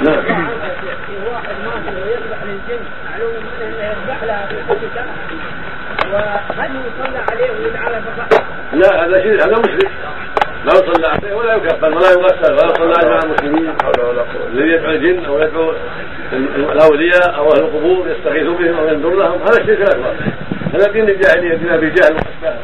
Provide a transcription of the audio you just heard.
نعم في واحد مات ويذبح للجن معلوم انه يذبح لها في كل سنه وهل يصلى عليه ويدعى له بالرحمه؟ لا هذا شيء هذا مشرك. لا يصلى عليه ولا يكفر ولا يغسل ولا يصلى عليه مع المسلمين. الذي يدعو الجن أو يدعو الأولياء أو أهل القبور يستغيث بهم أو ينذر لهم هذا الشرك الاكبر هذا دين الجاهلية دين ابي جهل واشباهه